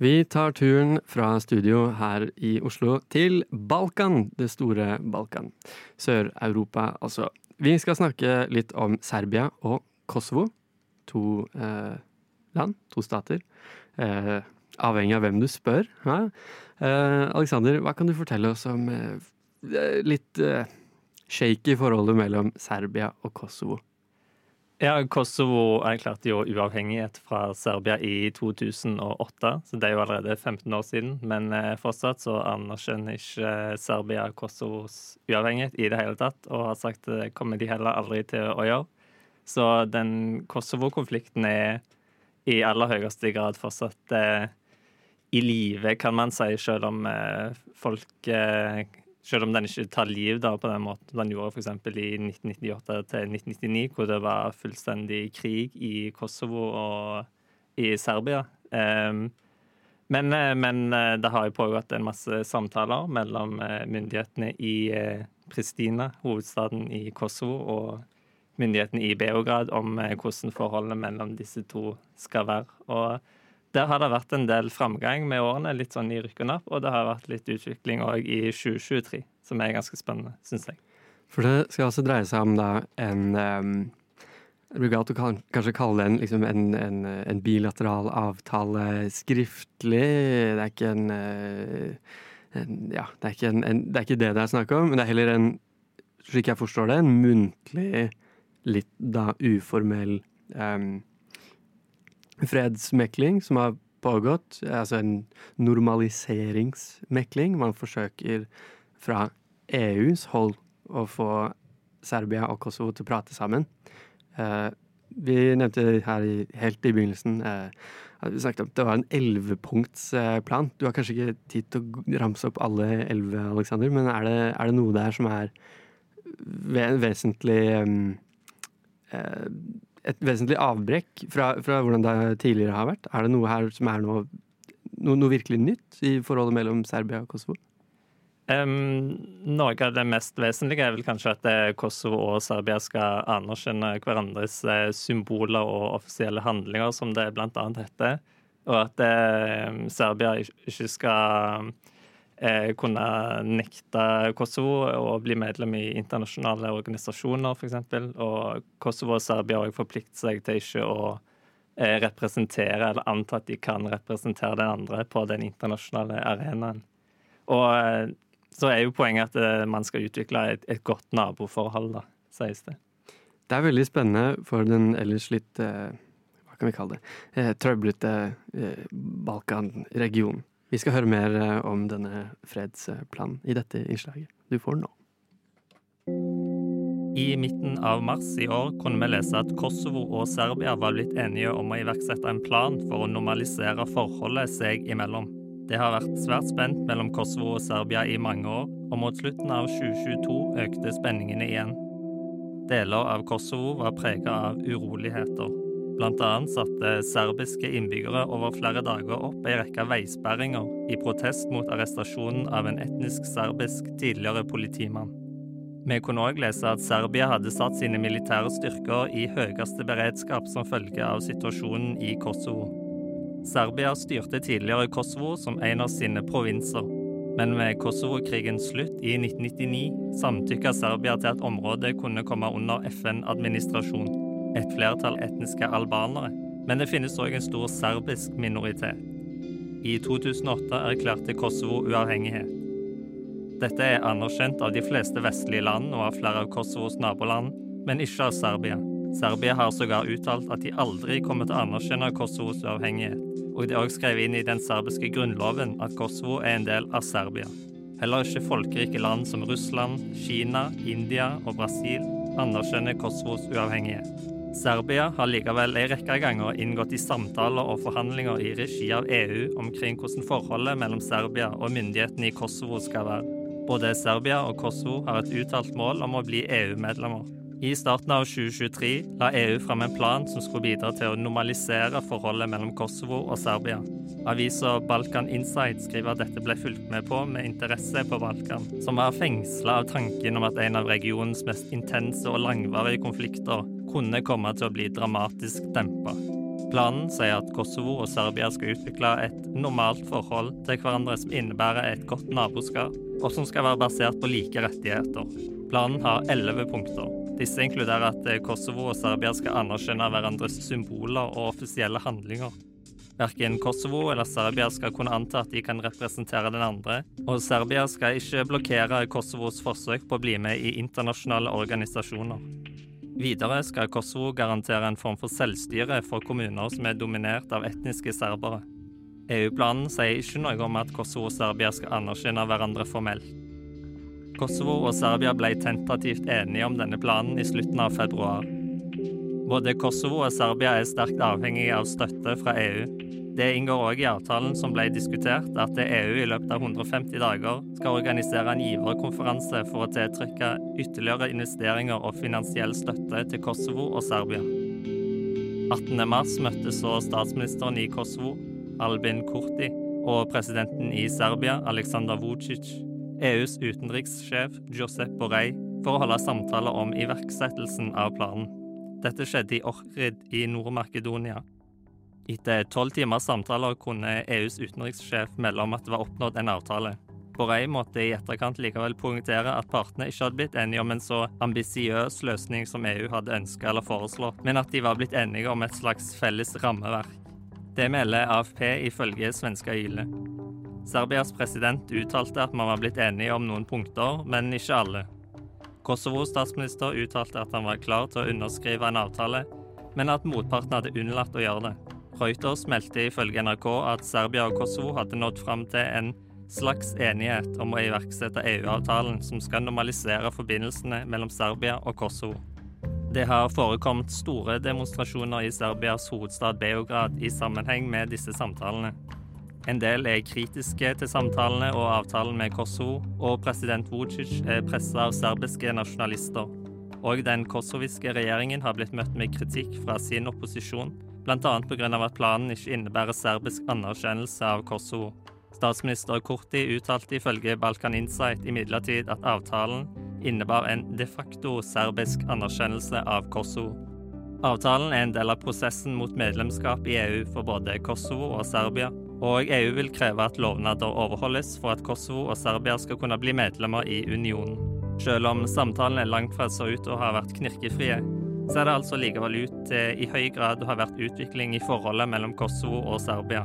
Vi tar turen fra studio her i Oslo til Balkan, det store Balkan. Sør-Europa, altså. Vi skal snakke litt om Serbia og Kosovo. To eh, land, to stater. Eh, avhengig av hvem du spør. Ja. Eh, Alexander, hva kan du fortelle oss om eh, litt eh, shaky forholdet mellom Serbia og Kosovo? Ja, Kosovo erklærte jo uavhengighet fra Serbia i 2008, så det er jo allerede 15 år siden. Men eh, fortsatt så anerkjenner ikke Serbia Kosovos uavhengighet i det hele tatt, og har sagt det kommer de heller aldri til å gjøre. Så den Kosovo-konflikten er i aller høyeste grad fortsatt eh, i live, kan man si, selv om eh, folk eh, selv om den ikke tar liv da, på den måten den gjorde f.eks. i 1998 til 1999, hvor det var fullstendig krig i Kosovo og i Serbia. Um, men, eh, men, eh, det har jo pågått en masse samtaler mellom eh, myndighetene i Pristina, hovedstaden i Kosovo, og myndighetene i Beograd om hvordan forholdene mellom disse to skal være. Og der har det vært en del framgang med årene, litt sånn i rykk og napp. og det har vært litt utvikling òg i 2023, som er ganske spennende, syns jeg. For det skal altså dreie seg om da en um, galt å kanskje kalle det en, liksom en, en, en, bilateral avtale skriftlig. Det er ikke en, en Ja, det er ikke, det er ikke det det er snakk om, men det er heller en, slik jeg forstår det, en muntlig, litt da uformell um, fredsmekling som har pågått. Altså en normaliseringsmekling. Man forsøker fra EUs hold å få Serbia og Kosovo til å prate sammen. Uh, vi nevnte her i, helt i begynnelsen uh, vi snakket om at det var en ellevepunktsplan. Uh, du har kanskje ikke tid til å ramse opp alle elleve, Aleksander, men er det, er det, noe der som er vesentlig um, et vesentlig avbrekk fra, fra, hvordan det tidligere har vært? Er det noe her som er noe, noe, noe virkelig nytt i forholdet mellom Serbia og Kosovo? Um, noe av det mest vesentlige er vel kanskje at eh, Kosovo og Serbia skal anerkjenne hverandres eh, symboler og offisielle handlinger, som det annet heter. Og at eh, Serbia ikke skal kunne nekte Kosovo å bli medlem i internasjonale organisasjoner, f.eks. Og Kosovo og Serbia har forpliktet seg til ikke å eh, representere, eller anta at de kan representere den andre på den internasjonale arenaen. Og eh, så er jo poenget at eh, man skal utvikle et, et godt naboforhold, da, sies det. Det er veldig spennende for den ellers litt eh, hva kan vi kalle det, eh, trøblete Balkan-regionen. Vi skal høre mer eh, om denne fredsplanen i dette innslaget. Du får den nå. I midten av mars i år kunne vi lese at Kosovo og Serbia var blitt enige om å iverksette en plan for å normalisere forholdet seg imellom. Det har vært svært spent mellom Kosovo og Serbia i mange år, og mot slutten av 2022 økte spenningene igjen. Deler av Kosovo var prega av uroligheter. Blant annet satte serbiske innbyggere over flere dager opp ei rekke veisperringer i protest mot arrestasjonen av en etnisk serbisk tidligere politimann. Vi kunne òg lese at Serbia hadde satt sine militære styrker i høyeste beredskap som følge av situasjonen i Kosovo. Serbia styrte tidligere Kosovo som en av sine provinser, men ved Kosovo-krigens slutt i 1999 samtykka Serbia til at området kunne komme under FN-administrasjon et flertall etniske albanere, men det finnes òg en stor serbisk minoritet. I 2008 erklærte Kosovo uavhengighet. Dette er anerkjent av de fleste vestlige land og av flere av Kosovos naboland, men ikke av Serbia. Serbia har sågar uttalt at de aldri kommer til å anerkjenne Kosovos uavhengighet, og det er òg skrevet inn i den serbiske grunnloven at Kosovo er en del av Serbia. Heller ikke folkerike land som Russland, Kina, India og Brasil anerkjenner Kosovos uavhengighet. Serbia har likevel en rekke ganger inngått i samtaler og forhandlinger i regi av EU omkring hvordan forholdet mellom Serbia og myndighetene i Kosovo skal være. Både Serbia og Kosovo har et uttalt mål om å bli EU-medlemmer. I starten av 2023 la EU fram en plan som skulle bidra til å normalisere forholdet mellom Kosovo og Serbia. Avisa Balkan Insight skriver at dette ble fulgt med på med interesse på Balkan, som var fengsla av tanken om at en av regionens mest intense og langvarige konflikter kunne komme til å bli dramatisk dempa. Planen sier at Kosovo og Serbia skal utvikle et normalt forhold til hverandre som innebærer et godt naboskap, og som skal være basert på like rettigheter. Planen har elleve punkter. Disse inkluderer at Kosovo og Serbia skal anerkjenne hverandres symboler og offisielle handlinger. Verken Kosovo eller Serbia skal kunne anta at de kan representere den andre, og Serbia skal ikke blokkere Kosovos forsøk på å bli med i internasjonale organisasjoner. Videre skal Kosovo garantere en form for selvstyre for kommuner som er dominert av etniske serbere. EU-planen sier ikke noe om at Kosovo og Serbia skal anerkjenne hverandre formelt. Kosovo og Serbia ble tentativt enige om denne planen i slutten av februar. Både Kosovo og Serbia er sterkt avhengige av støtte fra EU, det inngår òg i avtalen som ble diskutert, at EU i løpet av 150 dager skal organisere en giverkonferanse for å tiltrekke ytterligere investeringer og finansiell støtte til Kosovo og Serbia. 18.3 møttes så statsministeren i Kosovo, Albin Kurti, og presidenten i Serbia, Aleksandr Vucic, EUs utenrikssjef Josep Borrell, for å holde samtaler om iverksettelsen av planen. Dette skjedde i Ohrid i Nord-Makedonia etter tolv timers samtaler kunne EUs utenrikssjef melde om at det var oppnådd en avtale. Borrell måtte i etterkant likevel poengtere at partene ikke hadde blitt enige om en så ambisiøs løsning som EU hadde ønska eller foreslått, men at de var blitt enige om et slags felles rammeverk. Det melder AFP ifølge svenska Yle. Serbias president uttalte at man var blitt enige om noen punkter, men ikke alle. Kosovos statsminister uttalte at han var klar til å underskrive en avtale, men at motparten hadde unnlatt å gjøre det. Reuters meldte ifølge NRK at Serbia og Kosovo hadde nådd fram til en slags enighet om å iverksette EU-avtalen som skal normalisere forbindelsene mellom Serbia og Kosovo. Det har forekommet store demonstrasjoner i Serbias hovedstad Beograd i sammenheng med disse samtalene. En del er kritiske til samtalene og avtalen med Kosovo, og president Vucic er pressa av serbiske nasjonalister. Og den kosoviske regjeringen har blitt møtt med kritikk fra sin opposisjon bl.a. pga. at planen ikke innebærer serbisk anerkjennelse av Kosovo. Statsminister Kurti uttalte ifølge Balkan Insight imidlertid at avtalen innebar en de facto serbisk anerkjennelse av Kosovo. Avtalen er en del av prosessen mot medlemskap i EU for både Kosovo og Serbia, og EU vil kreve at lovnader overholdes for at Kosovo og Serbia skal kunne bli medlemmer i unionen. Selv om samtalene langt fra ser ut til å ha vært knirkefrie, ser det altså likevel ut til i høy grad å ha vært utvikling i forholdet mellom Kosovo og Serbia.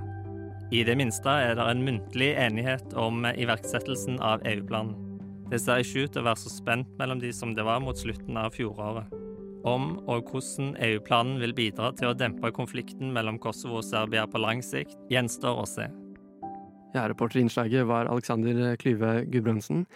I det minste er det en muntlig enighet om iverksettelsen av EU-planen. Det ser ikke ut til å være så spent mellom de som det var mot slutten av fjoråret. Om og hvordan EU-planen vil bidra til å dempe konflikten mellom Kosovo og Serbia på lang sikt, gjenstår å se. Ja, Reporter i innslaget var Alexander Klyve Gudbrandsen.